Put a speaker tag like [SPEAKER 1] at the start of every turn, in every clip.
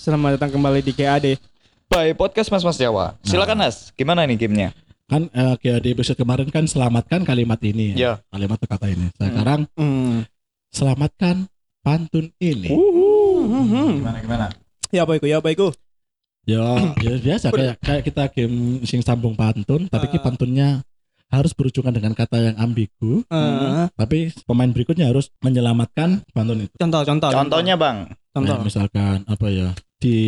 [SPEAKER 1] selamat datang kembali di KAD.
[SPEAKER 2] By podcast Mas Mas Jawa. Silakan Nas, gimana nih gamenya?
[SPEAKER 3] kan eh, kayak di episode kemarin kan selamatkan kalimat ini
[SPEAKER 2] Ya.
[SPEAKER 3] kalimat atau kata ini sekarang
[SPEAKER 1] Hmm.
[SPEAKER 3] selamatkan pantun ini
[SPEAKER 1] Hmm.
[SPEAKER 2] Gimana gimana?
[SPEAKER 1] Ya apa iku? Ya apa iku?
[SPEAKER 3] ya ya biasa kayak kayak kita game sing sambung pantun tapi ki
[SPEAKER 1] Ah.
[SPEAKER 3] pantunnya harus berhubungan dengan kata yang ambigu
[SPEAKER 1] Eh,
[SPEAKER 3] tapi pemain berikutnya harus menyelamatkan pantun itu
[SPEAKER 1] contoh, contoh.
[SPEAKER 2] Contohnya Bang.
[SPEAKER 1] contoh.
[SPEAKER 3] Kayak misalkan apa ya di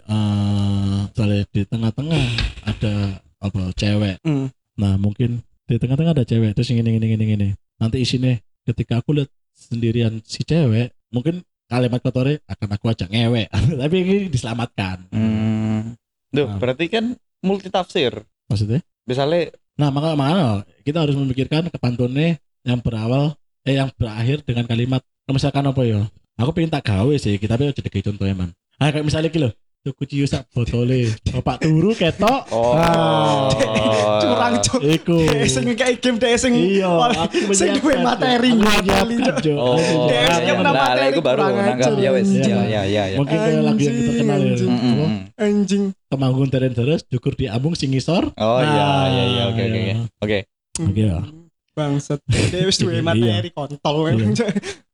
[SPEAKER 3] eh misalnya di tengah-tengah ada apa cewek
[SPEAKER 1] Hmm.
[SPEAKER 3] Nah mungkin di tengah-tengah ada cewek terus ini ini ini ini. Nanti isinya ketika aku lihat sendirian si cewek mungkin kalimat kotornya akan aku ajak ngewek tapi ini diselamatkan
[SPEAKER 2] Hmm. Duh,
[SPEAKER 3] Ah.
[SPEAKER 2] berarti kan multi tafsir.
[SPEAKER 3] maksudnya.
[SPEAKER 2] Misalnya
[SPEAKER 3] Nah maka makanya kita harus memikirkan kepantunnya yang berawal eh yang berakhir dengan kalimat misalkan apa ya? Aku pengen tak gawe sih, tapi aja kayak contohnya man. Ah kayak misalnya gitu, tuku ciu sak botole, bapak turu ketok.
[SPEAKER 2] Oh.
[SPEAKER 3] Ah.
[SPEAKER 1] Curang, Cuk.
[SPEAKER 3] Iku.
[SPEAKER 1] Dek sing kayak game dek sing
[SPEAKER 3] Iya,
[SPEAKER 1] sing duwe materi Cuk.
[SPEAKER 3] Jo.
[SPEAKER 2] Oh, iya, iya, bentar,
[SPEAKER 1] materi
[SPEAKER 2] aku baru
[SPEAKER 1] ajar.
[SPEAKER 2] ya wes.
[SPEAKER 3] Iya.
[SPEAKER 2] Ya ya ya ya.
[SPEAKER 3] Mungkin kayak lagu yang kita kenal ya.
[SPEAKER 1] Anjing.
[SPEAKER 3] Temanggung teren terus, dukur di ambung sing ngisor.
[SPEAKER 2] Oh iya
[SPEAKER 3] Nah,
[SPEAKER 2] iya iya oke oke oke.
[SPEAKER 3] iya.
[SPEAKER 2] Oke.
[SPEAKER 3] Oke ya.
[SPEAKER 1] Bangsat. Dia wis duwe materi kontol.
[SPEAKER 3] Iya.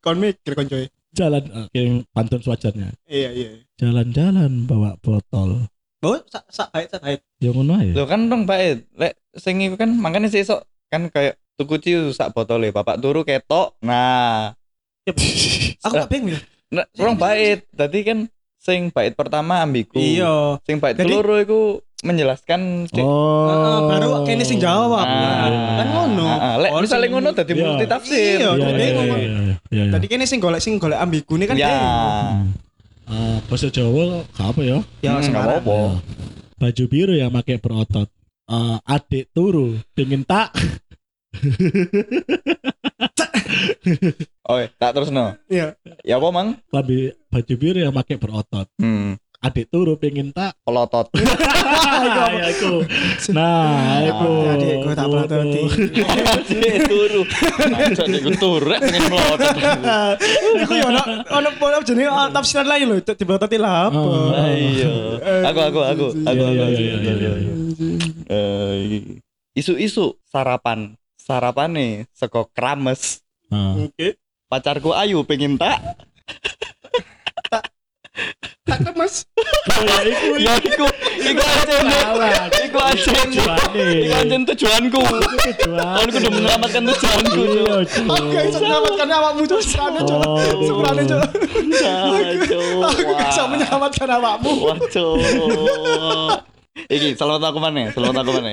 [SPEAKER 1] Kon mikir kon coy.
[SPEAKER 3] Jalan eh, kayak pantun sewajarnya.
[SPEAKER 1] Iya, iya.
[SPEAKER 3] Jalan-jalan bawa botol.
[SPEAKER 1] Oh, sak sak baik sak baik.
[SPEAKER 3] Ya ngono ae.
[SPEAKER 2] Lo kan dong Pak Lek sing iku kan makanya sesuk kan kayak tuku ciu sak botole bapak turu ketok. Nah,
[SPEAKER 1] Aku gak bingung. ya.
[SPEAKER 2] nah orang bait. Tadi kan sing bait pertama ambigu.
[SPEAKER 1] Iya.
[SPEAKER 2] Sing bait
[SPEAKER 1] Jadi-
[SPEAKER 2] keloro iku menjelaskan
[SPEAKER 3] Oh.
[SPEAKER 1] Heeh, baru kene sing jawab.
[SPEAKER 2] Ah.
[SPEAKER 1] Kan ngono.
[SPEAKER 2] Ah, ah, lek
[SPEAKER 1] Oh,
[SPEAKER 2] misalnya ngono dadi
[SPEAKER 3] Iya.
[SPEAKER 2] multi tafsir.
[SPEAKER 1] Iya,
[SPEAKER 3] Iya,
[SPEAKER 1] Aku
[SPEAKER 3] iya,
[SPEAKER 1] bingung,
[SPEAKER 3] iya.
[SPEAKER 1] Tadi kene sing golek sing golek ambigu ini kan
[SPEAKER 2] Ya.
[SPEAKER 1] bingung.
[SPEAKER 3] Ah, bahasa Jawa gak apa ya?
[SPEAKER 1] Ya
[SPEAKER 2] Hmm,
[SPEAKER 1] sekarang.
[SPEAKER 2] nggak apa-apa.
[SPEAKER 3] Ya. Baju biru yang pakai berotot. Eh, adik turu pengen tak
[SPEAKER 2] Oh, tak terus no.
[SPEAKER 1] Iya.
[SPEAKER 2] Ya apa, Mang?
[SPEAKER 3] Lambi baju biru yang pakai berotot.
[SPEAKER 2] Hmm,
[SPEAKER 3] Adik turu pengen tak
[SPEAKER 2] pelotot.
[SPEAKER 3] Ah, ya, iku. Nah, iku.
[SPEAKER 1] Adikku tak pelototi.
[SPEAKER 2] Adik turu. Masa nek turu pengen melotot.
[SPEAKER 1] Iku ya ono ono ono jenenge ono tafsiran lain lho, di pelototi lah apa.
[SPEAKER 3] Oh,
[SPEAKER 2] Iya. Aku aku aku aku
[SPEAKER 3] Iya,
[SPEAKER 2] aku.
[SPEAKER 3] iya, iya, iya, iya.
[SPEAKER 2] Eh, isu-isu sarapan sarapan nih seko krames
[SPEAKER 3] Ah.
[SPEAKER 1] Oke.
[SPEAKER 2] pacarku Ayu pengen tak
[SPEAKER 1] Tak kemas.
[SPEAKER 3] Oh, ya, iku
[SPEAKER 2] ya iku iku
[SPEAKER 3] salah.
[SPEAKER 2] iku
[SPEAKER 3] Tujuane.
[SPEAKER 2] iku aja tujuanku
[SPEAKER 3] Tujuan.
[SPEAKER 2] aku udah menyelamatkan tujuanku
[SPEAKER 3] Iya.
[SPEAKER 1] Oke, menyelamatkan awakmu cuk serane.
[SPEAKER 3] Oh.
[SPEAKER 1] Serane Cuk. Aku bisa menyelamatkan awakmu.
[SPEAKER 2] Wah, Cuk. Iki selamat aku mana selamat aku mana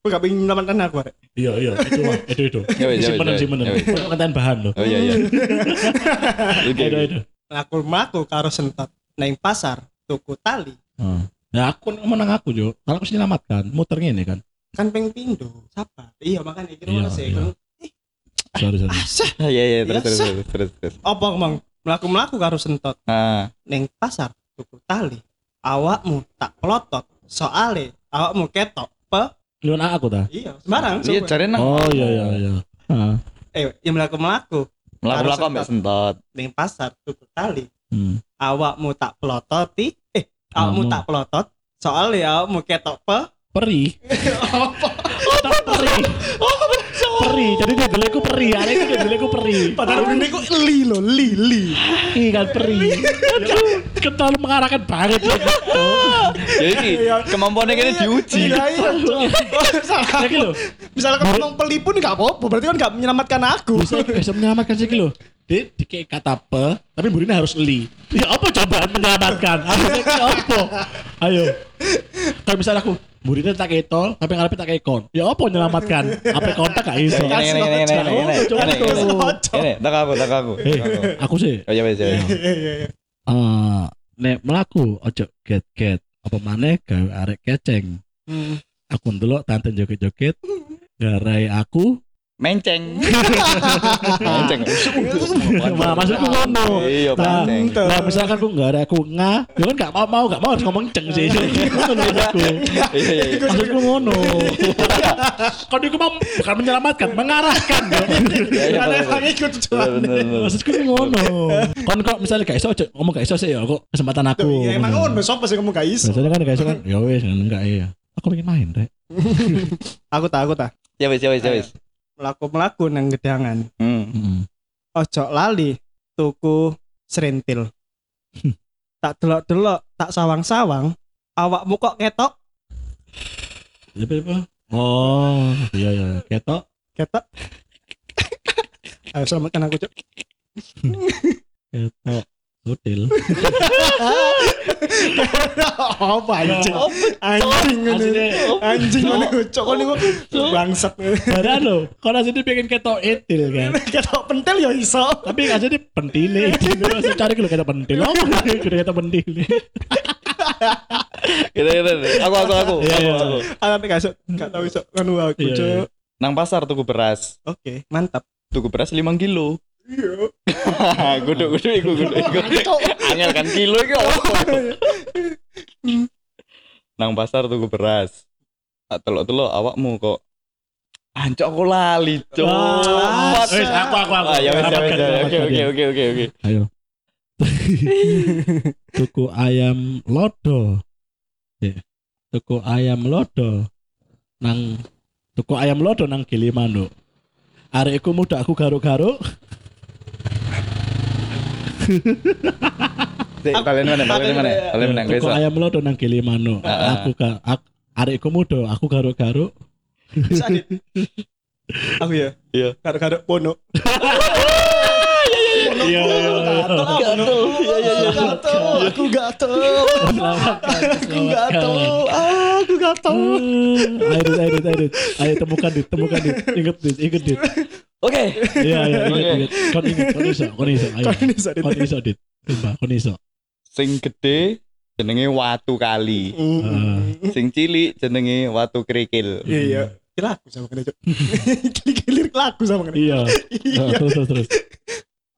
[SPEAKER 1] Aku gak pengen menyelamatkan aku.
[SPEAKER 3] Iya, iya, itu mah, itu itu. Simpenan,
[SPEAKER 2] wes.
[SPEAKER 3] Konten bahan loh.
[SPEAKER 2] oh iya iya Oke,
[SPEAKER 3] Itu, itu.
[SPEAKER 1] Aku mlaku karo sentot nang pasar tuku tali.
[SPEAKER 3] Ah. Ya aku menang aku Jo. Kalau aku selamatkan, muter ngene kan.
[SPEAKER 1] Kan peng pindo. Siapa? Iya, makanya iki
[SPEAKER 3] Iya,
[SPEAKER 1] ngono sih.
[SPEAKER 3] iya.
[SPEAKER 1] Kan-
[SPEAKER 3] Sorry, sorry.
[SPEAKER 1] Ah.
[SPEAKER 2] Ah, iya iya terus
[SPEAKER 1] Biasa.
[SPEAKER 2] terus terus terus terus
[SPEAKER 1] Apa emang mlaku-mlaku karo sentot
[SPEAKER 2] ah
[SPEAKER 1] neng pasar tuku tali. Awakmu tak pelotot soale awakmu ketok pe
[SPEAKER 3] Lu nak aku ta?
[SPEAKER 1] iya sembarang
[SPEAKER 2] iya cari nang
[SPEAKER 3] Oh iya iya iya. Ah.
[SPEAKER 1] eh yang melaku melaku
[SPEAKER 2] melaku melaku ambek sentot
[SPEAKER 1] neng pasar tuku tali
[SPEAKER 3] Hmm.
[SPEAKER 1] awakmu tak pelototi eh awakmu tak pelotot soalnya awakmu ketok pe
[SPEAKER 3] Peri.
[SPEAKER 1] apa
[SPEAKER 3] Tak peri. Peri. Jadi dia deleku peri. Hari itu dia deleku peri.
[SPEAKER 1] padahal ini kok li lo li li
[SPEAKER 3] Iya kan peri. Aduh, Kental mengarahkan banget ya.
[SPEAKER 2] jadi kemampuannya kini diuji
[SPEAKER 1] iya iya salah
[SPEAKER 3] lo.
[SPEAKER 1] misalnya kamu ngomong peli pun gak apa-apa berarti kan gak menyelamatkan aku
[SPEAKER 3] Bisa bisa menyelamatkan sih lo. Dia dikei kata pe, tapi burine harus li. Ya apa coba menyelamatkan? Harusnya kayak apa? Ayo. Kalau misalnya aku burine tak kayak tol, tapi ngarepe tak kayak kon. Ya apa menyelamatkan? Apa kontak gak iso?
[SPEAKER 2] ini ini ini ini ini tak aku tak aku
[SPEAKER 3] Eh,
[SPEAKER 2] aku.
[SPEAKER 3] sih.
[SPEAKER 2] oh iya wes ya wes.
[SPEAKER 1] iya iya iya
[SPEAKER 3] Eh, nek melaku ojo get get apa maneh gawe arek keceng.
[SPEAKER 1] Hmm.
[SPEAKER 3] Aku ndelok tante joget-joget garai aku
[SPEAKER 2] menceng. menceng.
[SPEAKER 3] Nah, maksudku ngono.
[SPEAKER 2] Iya,
[SPEAKER 3] Nah,
[SPEAKER 2] menceng.
[SPEAKER 3] nah, misalkan aku nggak ada aku nga, ya kan nggak mau mau nggak mau harus ngomong ceng sih. Ngono maksudku.
[SPEAKER 2] Iya, iya, iya.
[SPEAKER 3] Maksudku ngono. Kalau aku mau bukan menyelamatkan, mengarahkan. ya.
[SPEAKER 1] Ada yang ikut.
[SPEAKER 3] Maksudku ngono. Kon kok misalnya gak iso ngomong gak iso sih ya kok kesempatan aku.
[SPEAKER 1] Iya, emang ngono sopo sih kamu gak iso.
[SPEAKER 3] Biasanya kan gak iso kan, ya wes enggak iya. Aku pengen main, Rek.
[SPEAKER 1] Aku tak aku tak.
[SPEAKER 2] Ya wis, ya wis, ya wis.
[SPEAKER 1] Melaku-melaku nang gedangan.
[SPEAKER 2] Hmm.
[SPEAKER 1] Ojo lali tuku serintil. tak delok-delok, tak sawang-sawang, awakmu kok ketok?
[SPEAKER 3] Oh, iya iya. Ketok.
[SPEAKER 1] ketok. Ayo selamatkan aku, Cuk.
[SPEAKER 3] Ketok. Hotel.
[SPEAKER 1] Apa anjing? Anjing ngene.
[SPEAKER 3] Asine-
[SPEAKER 1] Anjing ngene, Cuk. Kok niku bangsat.
[SPEAKER 3] Padahal lo, kalau asli pengen ketok etil kan.
[SPEAKER 1] Ketok pentil ya iso.
[SPEAKER 3] Tapi asli pentile. Langsung cari kalau ketok pentil. Oh, kudu ketok pentil.
[SPEAKER 2] Gitu, gitu. Aku, aku, aku.
[SPEAKER 3] Iya,
[SPEAKER 2] aku,
[SPEAKER 3] iya.
[SPEAKER 2] aku.
[SPEAKER 1] Ah, tapi gak iso, gak tahu iso ngono aku,
[SPEAKER 3] Iya,
[SPEAKER 1] Cuk.
[SPEAKER 2] Nang pasar tuku beras.
[SPEAKER 1] Oke, mantap.
[SPEAKER 2] Tuku beras 5 kilo.
[SPEAKER 1] Iya.
[SPEAKER 2] Kudu, kudu, iku, kudu, iku. Angel kan kilo iki opo? Nang pasar tuku beras. Tak telok-telok awakmu kok Ancok aku lali, cok.
[SPEAKER 3] Wes, aku, aku, aku.
[SPEAKER 2] Ah, ya wes, ya ya. Oke, oke, oke, oke, oke.
[SPEAKER 3] Ayo. Tuku ayam lodo. Eh, Tuku ayam lodo nang tuku ayam lodo nang Gilimanuk. Arekku muda aku garuk-garuk.
[SPEAKER 2] Dek, kalian mana? Kalian mana? Kalian Guys.
[SPEAKER 3] ayam lodo nang Gilimanuk.
[SPEAKER 2] Ah, ah.
[SPEAKER 3] Aku ga aku, arekku muda aku garuk-garuk.
[SPEAKER 1] Aku ya.
[SPEAKER 2] Iya.
[SPEAKER 1] Kadang-kadang pono.
[SPEAKER 3] Iya, iya, iya.
[SPEAKER 1] Iya iya iya. Aku gatel. Aku gatel. Aku gatel.
[SPEAKER 3] Ah, Ayo, ayo, ayo, ayo temukan dit, temukan dit, inget dit, inget dit.
[SPEAKER 2] Oke.
[SPEAKER 3] Iya, iya,
[SPEAKER 2] Oke.
[SPEAKER 3] inget. Kon inget, kon iso, kon iso, ayo.
[SPEAKER 1] Kon iso, Dit.
[SPEAKER 3] Kon iso, dit. Sumpah, kon iso.
[SPEAKER 2] Sing gede jenenge watu kali.
[SPEAKER 1] Mm.
[SPEAKER 2] Sing cilik jenenge watu kerikil.
[SPEAKER 1] Iya iya. Laku sama kena Cuk. Gilir laku sama kena.
[SPEAKER 3] Iya.
[SPEAKER 1] Iya.
[SPEAKER 3] Nah, terus, terus, terus.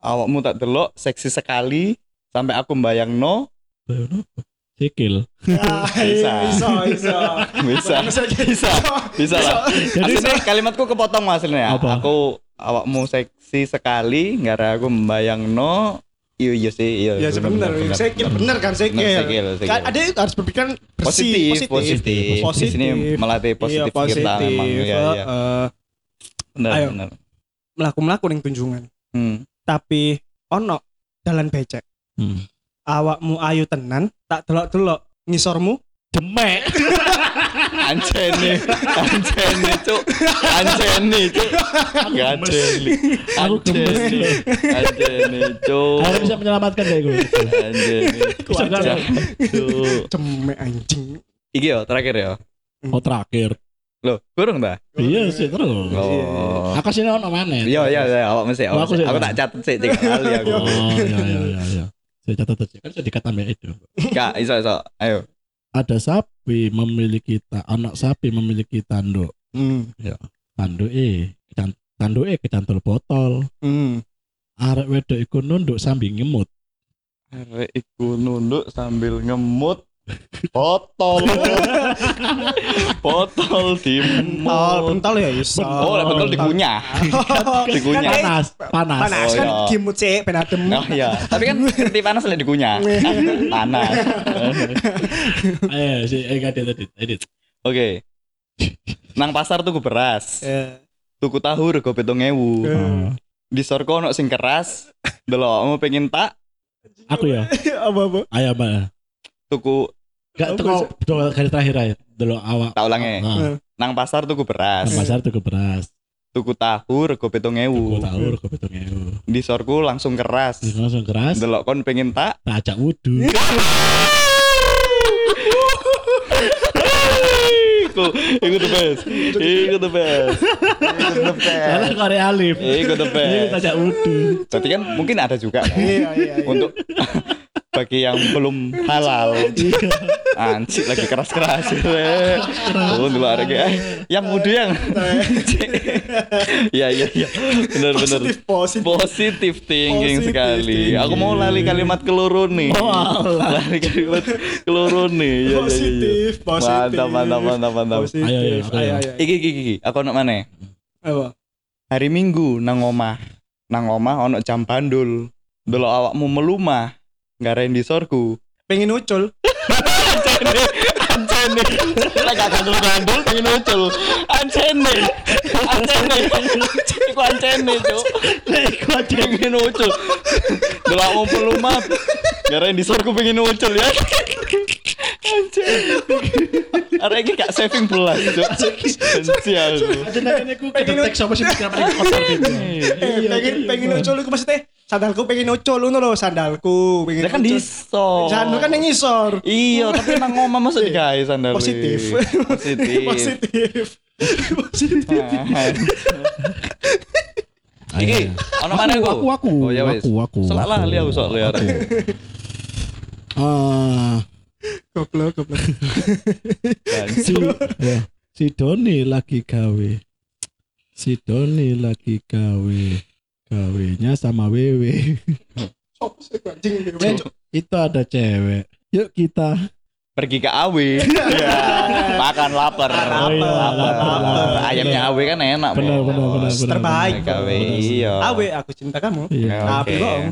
[SPEAKER 2] Awakmu tak delok seksi sekali sampai aku mbayangno
[SPEAKER 3] Bayono apa? Sikil.
[SPEAKER 1] Ah,
[SPEAKER 2] Bisa.
[SPEAKER 1] Iso iso.
[SPEAKER 2] bisa
[SPEAKER 1] Bisa.
[SPEAKER 2] bisa bisa lah.
[SPEAKER 3] Jadi
[SPEAKER 2] Aslinya kalimatku kepotong hasilnya.
[SPEAKER 3] Apa?
[SPEAKER 2] Aku awakmu seksi sekali gara aku membayangno iya iya sih iya.
[SPEAKER 1] Ya sebenarnya sekil bener kan sekil.
[SPEAKER 2] Bener, sekil.
[SPEAKER 1] Kan Ada harus berpikiran
[SPEAKER 2] positif
[SPEAKER 1] bersih,
[SPEAKER 2] positif
[SPEAKER 1] Positif.
[SPEAKER 2] Di sini melatih positif
[SPEAKER 1] Iya,
[SPEAKER 2] kita memang ya ya
[SPEAKER 1] Heeh.
[SPEAKER 2] benar
[SPEAKER 1] Ayo.
[SPEAKER 2] benar
[SPEAKER 1] melaku-melaku ning tunjungan.
[SPEAKER 2] hmm.
[SPEAKER 1] Tapi ono dalan becek.
[SPEAKER 3] Hmm.
[SPEAKER 1] Awakmu ayu tenan, tak delok-delok ngisormu
[SPEAKER 3] Demek.
[SPEAKER 2] Anjeni, anjeni cuk, anjeni cuk, anjeni,
[SPEAKER 3] Aku gemes.
[SPEAKER 2] anjeni, anjeni cuk,
[SPEAKER 3] Harus bisa menyelamatkan kayak gue. kan?
[SPEAKER 2] cuk.
[SPEAKER 1] cemek anjing.
[SPEAKER 2] Iki yo terakhir ya,
[SPEAKER 3] Oh terakhir.
[SPEAKER 2] lo kurang dah?
[SPEAKER 3] Iya sih terus.
[SPEAKER 2] Oh,
[SPEAKER 3] Aku sini ono mana?
[SPEAKER 2] iya iya iya, awak mesti,
[SPEAKER 3] aku
[SPEAKER 2] mesti.
[SPEAKER 3] sih,
[SPEAKER 2] aku
[SPEAKER 3] ya.
[SPEAKER 2] tak catat sih tiga kali aku.
[SPEAKER 3] Oh iya iya iya. Saya catat aja. Kan sudah dikata itu.
[SPEAKER 2] Kak, iso iso, ayo.
[SPEAKER 3] Ada sapi memiliki ta anak sapi memiliki tanduk.
[SPEAKER 1] Hmm.
[SPEAKER 3] Tanduk eh kecan- tanduk eh kecantol botol.
[SPEAKER 1] Hmm.
[SPEAKER 3] Arek wedok iku nunduk sambil ngemut.
[SPEAKER 2] Arek iku nunduk sambil ngemut botol. botol di
[SPEAKER 1] Pentol, pentol ya iso.
[SPEAKER 2] Oh, lah betul dikunyah. Dikunyah.
[SPEAKER 3] Panas, panas.
[SPEAKER 1] Panas
[SPEAKER 2] Oh,
[SPEAKER 1] kan
[SPEAKER 2] iya.
[SPEAKER 1] kimut sih ben adem.
[SPEAKER 2] Oh iya, tapi kan ngerti panas lah dikunyah. panas.
[SPEAKER 3] Ayo si eh edit edit edit.
[SPEAKER 2] Oke. Nang pasar tuku beras,
[SPEAKER 1] Eh,
[SPEAKER 2] tuku tahu rego 7000.
[SPEAKER 1] Eh.
[SPEAKER 2] Di sorko ono sing keras. Delok mau pengen tak
[SPEAKER 3] Aku ya.
[SPEAKER 1] apa-apa.
[SPEAKER 3] Ayo mbak.
[SPEAKER 2] Tuku
[SPEAKER 3] Gak
[SPEAKER 1] Apa
[SPEAKER 3] teko dua kali terakhir aja. Dulu awak.
[SPEAKER 2] tak ulangi.
[SPEAKER 3] Nah,
[SPEAKER 2] Nang pasar tuku beras,
[SPEAKER 3] nang pasar tuh ke beras.
[SPEAKER 2] tuku tahu rego 7000.
[SPEAKER 3] Gue tahu rego petong ewu.
[SPEAKER 2] Di sorku langsung keras.
[SPEAKER 3] Langsung keras.
[SPEAKER 2] Delok kon pengen tak
[SPEAKER 3] Tak ajak wudhu.
[SPEAKER 2] Iku, iku the best. Iku the best. Iku the
[SPEAKER 3] Karena
[SPEAKER 2] best.
[SPEAKER 3] Korea alif.
[SPEAKER 2] Iku the
[SPEAKER 3] Ini tak
[SPEAKER 2] best.
[SPEAKER 3] ajak wudhu.
[SPEAKER 2] Berarti kan mungkin ada juga kan
[SPEAKER 1] Iya iya iya.
[SPEAKER 2] untuk bagi yang belum halal. Anjir lagi keras-keras. Oh, dulu ada kayak yang muda yang. Iya iya iya. Benar benar.
[SPEAKER 1] Positif, positif.
[SPEAKER 2] Positif thinking
[SPEAKER 1] Positif
[SPEAKER 2] sekali.
[SPEAKER 1] thinking.
[SPEAKER 2] Aku mau lali kalimat keloro nih.
[SPEAKER 3] Oh,
[SPEAKER 2] lali kalimat keloro nih. Iya, iya, iya.
[SPEAKER 1] Positif, positif.
[SPEAKER 2] Mantap mantap mantap mantap.
[SPEAKER 1] Positif.
[SPEAKER 3] Ayo, ayo, ayo.
[SPEAKER 1] ayo, ayo.
[SPEAKER 2] Iki iki iki. Aku nak mana?
[SPEAKER 1] Apa?
[SPEAKER 2] Hari Minggu nang omah. Nang omah ono jam bandul. Delok awakmu melumah. Ngarain di sorku.
[SPEAKER 1] Pengen ucul.
[SPEAKER 2] Ancene, ancene. Lek gak pengen. Ancene. Ancene. Iku ancene, Cuk.
[SPEAKER 3] Iku aja.
[SPEAKER 2] Pengen muncul. Delok. Ngarain di sorku pengen muncul ya. Arek iki gak saving belas, Cuk.
[SPEAKER 3] Ini ku kedetek sih gitu.
[SPEAKER 1] Eh, pengen pengen ucul iku maksudnya sandalku pengen ucul ngono lho, sandalku pengen.
[SPEAKER 2] Dia kan
[SPEAKER 1] ucul.
[SPEAKER 2] diso.
[SPEAKER 1] Sandal kan yang ngisor.
[SPEAKER 2] Iya, tapi nang omah masa digawe sandal.
[SPEAKER 1] Positif.
[SPEAKER 2] Positif.
[SPEAKER 1] Positif. Positif.
[SPEAKER 2] Iki, ono mana aku?
[SPEAKER 3] Aku aku.
[SPEAKER 2] Oh ya wis.
[SPEAKER 3] Aku aku.
[SPEAKER 2] Selak lah li aku sok liar.
[SPEAKER 3] Ah,
[SPEAKER 1] Goblok, goblok.
[SPEAKER 3] si si Doni lagi gawe. Si Doni lagi gawe. Gawenya sama Wewe.
[SPEAKER 1] Cuk?
[SPEAKER 3] itu ada cewek. Yuk kita
[SPEAKER 2] Pergi ke Awe. Ya, makan lapar.
[SPEAKER 3] Oh iya, lapar, lapar.
[SPEAKER 2] Ayamnya Awe kan enak,
[SPEAKER 3] Benar, benar, benar, benar.
[SPEAKER 1] Terbaik.
[SPEAKER 2] Ke Awe, iya.
[SPEAKER 1] Awe, aku cinta kamu.
[SPEAKER 3] Iya.
[SPEAKER 2] Ya,
[SPEAKER 1] Tapi
[SPEAKER 2] oke.
[SPEAKER 1] bohong.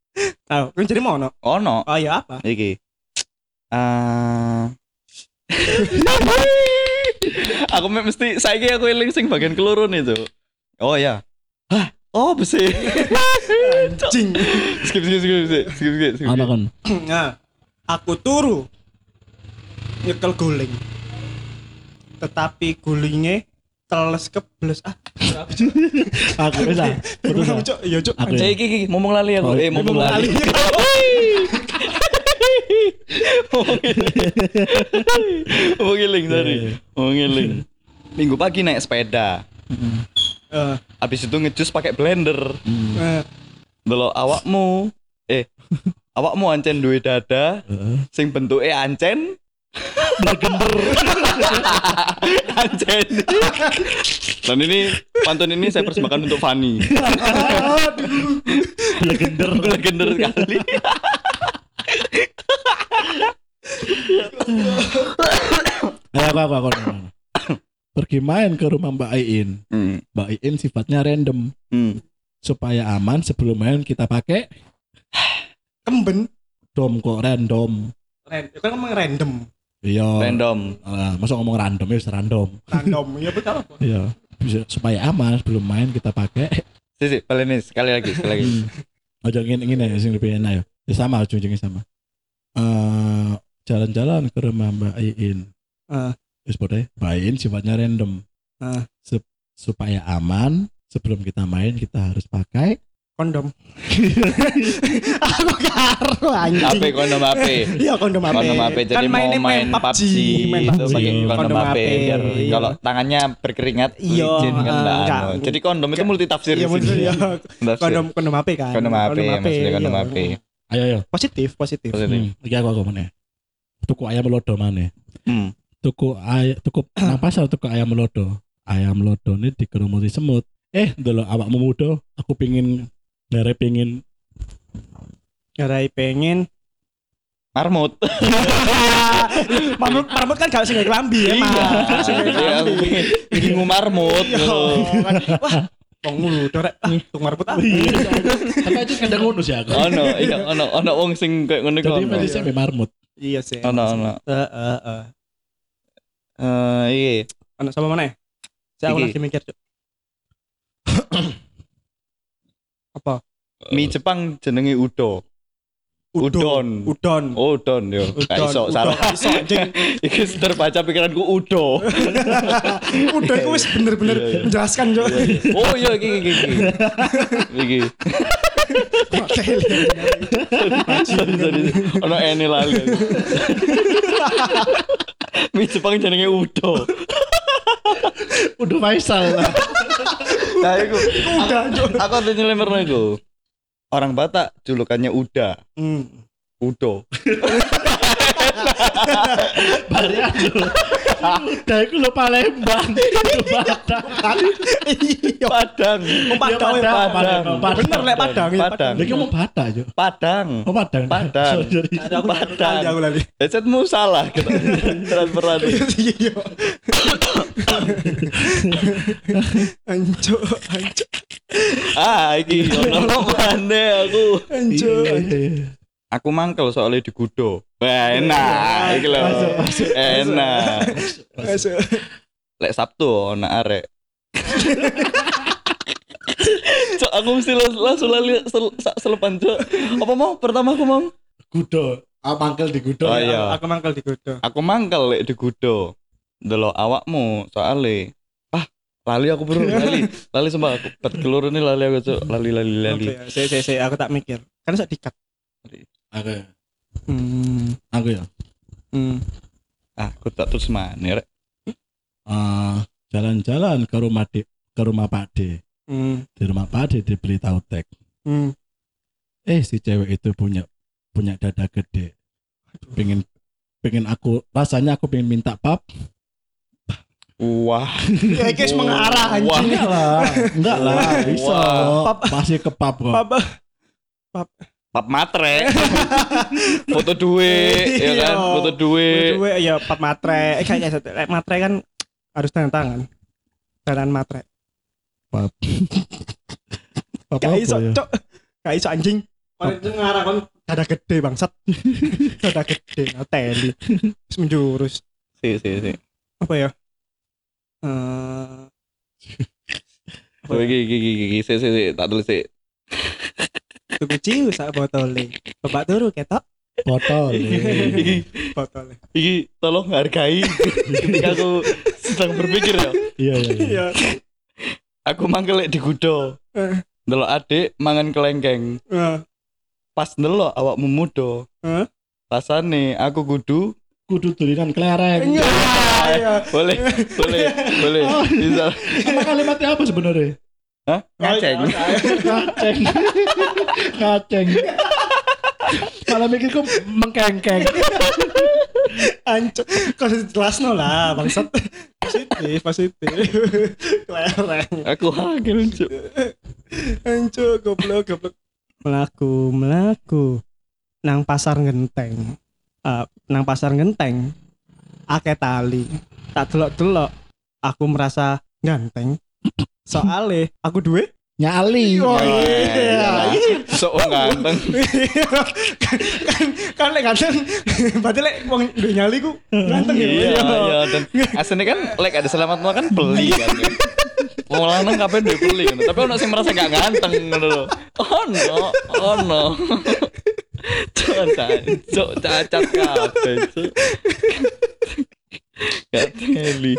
[SPEAKER 1] Tahu, kan jadi mono.
[SPEAKER 2] Ono
[SPEAKER 1] Oh iya apa?
[SPEAKER 2] iki. Eh aku me- mesti saiki aku eling sing bagian keloro nih, Cuk. Oh ya. Hah, oh besi.
[SPEAKER 1] Anjing.
[SPEAKER 2] skip skip skip skip skip skip. skip.
[SPEAKER 3] Anak kan.
[SPEAKER 1] Nah, aku turu nyekel guling. Tetapi gulingnya teles kebles ah.
[SPEAKER 3] Aku bisa. Cak.
[SPEAKER 1] Cuk. Iya, Cuk.
[SPEAKER 3] Aku
[SPEAKER 2] Eh, iki iki ngomong lali aku.
[SPEAKER 3] Oh,
[SPEAKER 2] Eh, ngomong
[SPEAKER 1] ngomong
[SPEAKER 2] lali. Ngomong ngiling tadi.
[SPEAKER 3] Iya.
[SPEAKER 2] Ngomong ngiling. Minggu pagi naik sepeda.
[SPEAKER 1] Eh,
[SPEAKER 2] Habis itu ngejus pakai blender.
[SPEAKER 1] eh,
[SPEAKER 2] Delok awakmu. Eh, awakmu ancen duwe dada
[SPEAKER 3] Heeh.
[SPEAKER 2] sing bentuknya ancen bergender ancen dan ini pantun ini saya persembahkan untuk Fanny
[SPEAKER 3] Legender.
[SPEAKER 2] legender sekali
[SPEAKER 3] Ayo aku aku aku. Pergi main ke rumah Mbak Iin.
[SPEAKER 2] hmm.
[SPEAKER 3] Mbak Iin sifatnya random
[SPEAKER 2] Hmm.
[SPEAKER 3] supaya aman sebelum main kita pakai
[SPEAKER 1] kemben.
[SPEAKER 3] dom kok random.
[SPEAKER 1] Itu kan emang random.
[SPEAKER 3] Iya.
[SPEAKER 2] random
[SPEAKER 3] Ah, masa ngomong random ya random.
[SPEAKER 1] Random. Iya betul?
[SPEAKER 3] Iya. Bisa supaya aman sebelum main kita pakai.
[SPEAKER 2] sisi balik nih sekali lagi sekali lagi
[SPEAKER 3] Hmm. Aja ngene ngene ya sing lebih enak ya. Ya sama ujung-ujungnya sama. Eh jalan-jalan ke rumah Mbak Iin.
[SPEAKER 1] Ah.
[SPEAKER 3] Wis pokoke Mbak Iin sifatnya random.
[SPEAKER 1] Ah.
[SPEAKER 3] Sup- supaya aman sebelum kita main kita harus pakai
[SPEAKER 1] Kondom. aku karo anjing.
[SPEAKER 2] HP kondom HP
[SPEAKER 1] Iya kondom HP.
[SPEAKER 2] kondom HP jadi mau
[SPEAKER 1] mainnya
[SPEAKER 2] main PUBG,
[SPEAKER 1] main
[SPEAKER 2] itu
[SPEAKER 1] PUBG.
[SPEAKER 2] pakai kondom HP biar
[SPEAKER 1] Iya.
[SPEAKER 2] kalau tangannya berkeringat
[SPEAKER 1] Iya,
[SPEAKER 2] kan
[SPEAKER 1] ah, enggak.
[SPEAKER 2] jadi kondom itu multi tafsir
[SPEAKER 1] Iya bener ya.
[SPEAKER 2] Tafsir.
[SPEAKER 1] Kondom kondom HP kan.
[SPEAKER 2] kondom HP maksudnya kondom
[SPEAKER 1] iya.
[SPEAKER 2] HP
[SPEAKER 3] ayo ayo.
[SPEAKER 1] Positif, positif.
[SPEAKER 2] Positif.
[SPEAKER 3] Hmm, iki aku aku meneh. Tuku ayam lodo mana?
[SPEAKER 2] Hmm.
[SPEAKER 3] Tuku ayam tuku nang pasar tuku ayam lodo. Ayam lodo ini dikerumuti semut. Eh, dulu awakmu muda, aku pingin dari pingin
[SPEAKER 1] Garai pengen
[SPEAKER 2] marmut
[SPEAKER 1] Marmut, marmut kan gak sing gawe klambi ya, gawe
[SPEAKER 2] Iya, bikin marmut
[SPEAKER 1] Iya, kan. Wah, wong mulu dorek. Ah, tung marmut ah.
[SPEAKER 3] tapi itu kadang ngunus ya aku.
[SPEAKER 2] ono iya ono ono wong sing kayak ngono
[SPEAKER 3] Jadi medisnya sampai marmut.
[SPEAKER 1] Iya sih.
[SPEAKER 2] ono ono
[SPEAKER 1] Eh, eh,
[SPEAKER 2] iya
[SPEAKER 1] Ono sama mana? Saya aku lagi mikir, Cuk. Apa?
[SPEAKER 2] mie Jepang jenenge udo Udon.
[SPEAKER 1] Udon.
[SPEAKER 2] udon yo gak iso
[SPEAKER 1] udon.
[SPEAKER 2] salah
[SPEAKER 1] iso, anjing.
[SPEAKER 2] iki terbaca pikiranku udo
[SPEAKER 1] Udon itu wis bener-bener
[SPEAKER 2] Iya, iya.
[SPEAKER 1] menjelaskan, Cuk.
[SPEAKER 2] oh iya iki iki iki iki sorry sorry ono ene lali. mie Jepang jenenge udo
[SPEAKER 3] Udah Faisal.
[SPEAKER 2] nah iku
[SPEAKER 1] Udah,
[SPEAKER 2] aku ada nyelemerno iku orang Batak julukannya Uda
[SPEAKER 1] Hmm.
[SPEAKER 2] Udo.
[SPEAKER 3] Barian lho. Udah iku lho Palembang. Itu Padang.
[SPEAKER 1] Iya.
[SPEAKER 2] Padang.
[SPEAKER 1] Padang,
[SPEAKER 3] Iya,
[SPEAKER 1] ya,
[SPEAKER 3] Padang,
[SPEAKER 1] Padang.
[SPEAKER 3] Padang.
[SPEAKER 1] Bener lek Padang, ya,
[SPEAKER 2] Padang.
[SPEAKER 3] Lagi ngomong Padang aja.
[SPEAKER 2] Padang.
[SPEAKER 3] Oh Padang.
[SPEAKER 2] Padang. Padang.
[SPEAKER 1] Padang. Aku lali.
[SPEAKER 2] Headsetmu salah kita transferan.
[SPEAKER 1] Iya. Anco, anco,
[SPEAKER 2] ah, iki ono mana aku.
[SPEAKER 3] Iya, iya, iya.
[SPEAKER 2] Aku mangkel soalnya di Gudo. Wah, enak iki lho. Enak.
[SPEAKER 1] Masuk.
[SPEAKER 2] Lek Sabtu ono arek. Cok, aku mesti langsung lali selepan, Cok. Apa mau? Pertama aku mau.
[SPEAKER 3] Gudo. Ah, mangkel di Gudo.
[SPEAKER 2] Oh, iya.
[SPEAKER 1] Aku mangkel di Godo.
[SPEAKER 2] Aku mangkel lek di Gudo. Delok awakmu soalnya. Ah, lali aku bro, lali. Lali sumpah aku bat kelur ini lali aku, Cok. Lali lali lali.
[SPEAKER 1] Oke, saya saya saya aku tak mikir. Kan sak dikat.
[SPEAKER 3] Aku.
[SPEAKER 1] Hmm.
[SPEAKER 3] Aku ya.
[SPEAKER 1] Hmm.
[SPEAKER 2] Ah, aku tak terus mana rek.
[SPEAKER 3] Ah, jalan-jalan ke rumah di ke rumah Pak D.
[SPEAKER 1] Hmm.
[SPEAKER 3] Di rumah Pak D dibeli tahu tek.
[SPEAKER 1] Hmm.
[SPEAKER 3] Eh si cewek itu punya punya dada gede. Pengen pengen aku rasanya aku pengen minta pap.
[SPEAKER 2] Wah,
[SPEAKER 1] Ya guys mengarah
[SPEAKER 2] Wah.
[SPEAKER 1] anjing.
[SPEAKER 3] Enggak lah, enggak lah, bisa.
[SPEAKER 1] Pap.
[SPEAKER 3] Masih ke pap kok.
[SPEAKER 1] Papa.
[SPEAKER 2] pap matre. Foto duit, ya kan?
[SPEAKER 1] Iya.
[SPEAKER 2] Foto duit.
[SPEAKER 1] Gue ya pap matre. Eh kayak kayak matre kan harus tanda tangan. Tangan matre.
[SPEAKER 3] Pap. Pap
[SPEAKER 1] Gak
[SPEAKER 3] apa
[SPEAKER 1] iso,
[SPEAKER 3] ya?
[SPEAKER 1] cok. Gak iso anjing. Mari itu ngarah kon dada gede bangsat. dada gede, teli. Terus menjurus.
[SPEAKER 2] Si, si, si.
[SPEAKER 1] Apa ya? Eh
[SPEAKER 2] Oh, iki, iki, iki, iki, si, si, si, tak tulis si.
[SPEAKER 1] Tuku ciu sak botole. Bapak turu ketok
[SPEAKER 3] Botol.
[SPEAKER 2] Iki,
[SPEAKER 1] botole.
[SPEAKER 2] iki, tolong hargai. Ketika aku sedang berpikir ya.
[SPEAKER 3] Iya iya iya.
[SPEAKER 1] Iya.
[SPEAKER 2] Aku mangkel lek di gudo.
[SPEAKER 1] Eh.
[SPEAKER 2] Delok adik mangan kelengkeng.
[SPEAKER 1] Eh,
[SPEAKER 2] Pas ndelok awakmu muda.
[SPEAKER 1] Eh?
[SPEAKER 2] Rasane aku kudu
[SPEAKER 3] Kudu tulisan kelereng.
[SPEAKER 1] Iya.
[SPEAKER 2] boleh, boleh, boleh.
[SPEAKER 3] Oh,
[SPEAKER 2] Bisa.
[SPEAKER 3] Sama kalimatnya apa sebenarnya?
[SPEAKER 2] Hah? Ngaceng.
[SPEAKER 3] Ngaceng. Ngaceng. Malah mikir kok mengkengkeng.
[SPEAKER 1] Ancuk, kau jelas no lah, bangsat. Positif, positif. Kelereng.
[SPEAKER 2] Aku hagel, Cuk.
[SPEAKER 1] Ancuk, goblok, goblok. Melaku, melaku. Nang pasar genteng. Eh, nang pasar genteng. Ake tali. Tak delok-delok. Aku merasa ganteng. Soale aku duwe.
[SPEAKER 3] Nyali.
[SPEAKER 1] Oh iya.
[SPEAKER 2] Sok ganteng.
[SPEAKER 1] kan kan kan lek ganteng. Berarti lek wong duwe nyali ku ganteng ya.
[SPEAKER 2] Iya, iya dan aslinya kan like ada selamat mau kan beli kan. Mau lanang kapan duwe beli kan. Tapi ono sing merasa gak ganteng ngono lho. Oh no, oh no. Cacat, cok cacat kabeh, cok. Gak teli.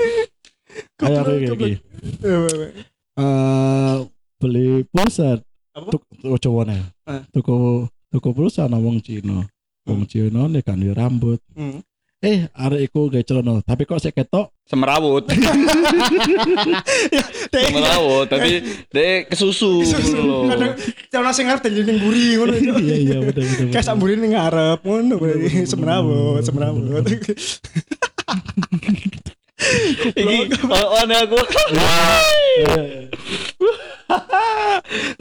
[SPEAKER 3] Apa iki? Eh beli pulsa.
[SPEAKER 1] Apa?
[SPEAKER 3] Tuk tuku cowoknya.
[SPEAKER 1] Eh.
[SPEAKER 3] Tuku tuku pulsa nang wong Cina. Wong Cina nih kan di rambut.
[SPEAKER 1] Hmm.
[SPEAKER 3] Eh, arek iku gawe celana, tapi kok sik ketok
[SPEAKER 2] Semerawut,
[SPEAKER 1] Dek,
[SPEAKER 2] semerawut, tapi dek kesusu ngono lho.
[SPEAKER 1] celana sing jadi ning buri ngono. Cuk.
[SPEAKER 3] Iya iya betul betul.
[SPEAKER 1] Kayak sak buri ning ngarep ngono berarti semrawut, semrawut.
[SPEAKER 2] Iki ono aku.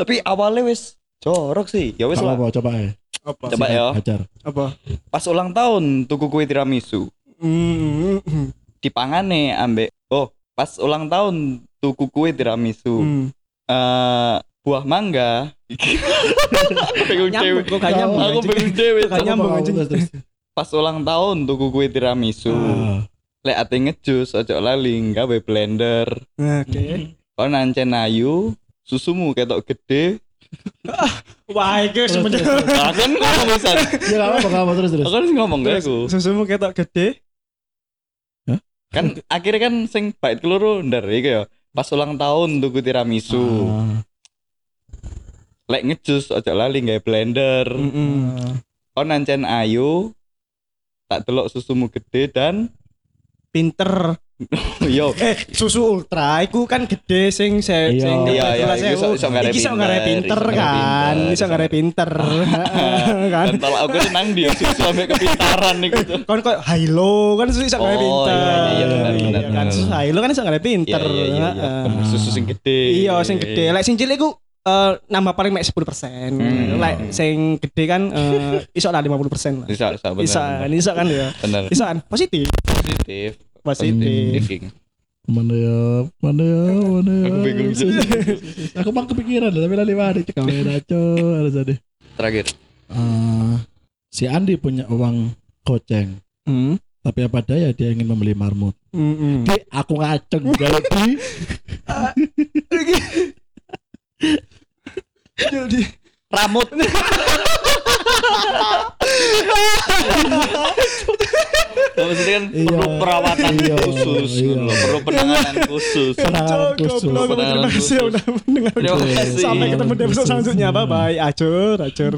[SPEAKER 2] Tapi awalnya wis jorok sih. Ya wis
[SPEAKER 3] Coba
[SPEAKER 2] lah.
[SPEAKER 3] apa coba ya.
[SPEAKER 1] Apa?
[SPEAKER 2] Coba ya.
[SPEAKER 3] Hajar.
[SPEAKER 1] Apa?
[SPEAKER 2] Pas ulang tahun tuku kue tiramisu.
[SPEAKER 1] Hmm.
[SPEAKER 2] Dipangane ambek oh, pas ulang tahun tuku kue tiramisu. Eh buah mangga.
[SPEAKER 1] Gak nyambung.
[SPEAKER 2] Aku
[SPEAKER 3] terus, terus.
[SPEAKER 2] Pas ulang tahun tuku kue tiramisu.
[SPEAKER 3] Ah.
[SPEAKER 2] Lek ate ngejus ojo lali gawe blender.
[SPEAKER 1] Oke.
[SPEAKER 2] Kau nancen ayu, susumu ketok gede.
[SPEAKER 1] Wah, iki
[SPEAKER 3] terus.
[SPEAKER 2] Aku kan ngomong bisa.
[SPEAKER 3] Ya enggak apa apa terus terus.
[SPEAKER 2] Aku kan ngomong gak aku.
[SPEAKER 1] susumu ketok gede.
[SPEAKER 2] Kan akhirnya kan sing bait keluru ndar iku ya. Pas ulang tahun tuku tiramisu.
[SPEAKER 3] Ah.
[SPEAKER 2] Lek ngejus ojo lali gawe blender.
[SPEAKER 1] Heeh.
[SPEAKER 2] Kau nancen ayu, tak delok susumu gede dan
[SPEAKER 1] pinter.
[SPEAKER 2] Yo.
[SPEAKER 1] Eh, susu ultra iku kan gede sing se
[SPEAKER 3] Iya.
[SPEAKER 1] sing
[SPEAKER 2] Iya, iya, iku iso- iso ngare
[SPEAKER 1] Iki iso ngare
[SPEAKER 2] pinter,
[SPEAKER 1] pinter kan,
[SPEAKER 2] pinter,
[SPEAKER 1] iso ngare pinter. Kan.
[SPEAKER 2] Kalau aku senang dia susu sampai kepintaran gitu.
[SPEAKER 1] Kon kok Hilo kan susu iso ngare
[SPEAKER 2] Oh,
[SPEAKER 1] pinter.
[SPEAKER 2] iya, iya, iya,
[SPEAKER 1] Iya,
[SPEAKER 2] benar,
[SPEAKER 1] kan susu Hilo kan iso ngare
[SPEAKER 2] Iya
[SPEAKER 1] pinter.
[SPEAKER 2] iya iya iya. Susu sing gede.
[SPEAKER 1] Iya, sing gede. Lek sing cilik iku eh, nambah paling mek 10%.
[SPEAKER 2] Hmm.
[SPEAKER 1] Lek sing gede kan eh, iso lah 50% lah.
[SPEAKER 2] Bisa bisa bener.
[SPEAKER 1] Kan, iso kan ya.
[SPEAKER 2] Bener.
[SPEAKER 1] Bisa kan positif.
[SPEAKER 2] Positif.
[SPEAKER 1] Positif.
[SPEAKER 3] Mana ya, mana ya, mana ya.
[SPEAKER 2] Aku bingung.
[SPEAKER 3] Aku mah kepikiran tapi lali mari cek kamera cok harus ada.
[SPEAKER 2] Terakhir.
[SPEAKER 3] Eh, si Andi punya uang goceng,
[SPEAKER 1] Hmm.
[SPEAKER 3] tapi apa daya dia ingin membeli marmut.
[SPEAKER 1] Mm-mm.
[SPEAKER 3] Di aku ngaceng jadi
[SPEAKER 1] Jadi
[SPEAKER 2] Rambut. Maksudnya kan
[SPEAKER 3] Iya.
[SPEAKER 2] perlu perawatan
[SPEAKER 3] Iya,
[SPEAKER 2] khusus,
[SPEAKER 3] iya.
[SPEAKER 2] loh. perlu penanganan khusus.
[SPEAKER 3] penanganan khusus.
[SPEAKER 1] Terima kasih
[SPEAKER 2] Penanganan
[SPEAKER 1] udah mendengar. Sampai ketemu di episode selanjutnya. Bye bye. Acur, acur.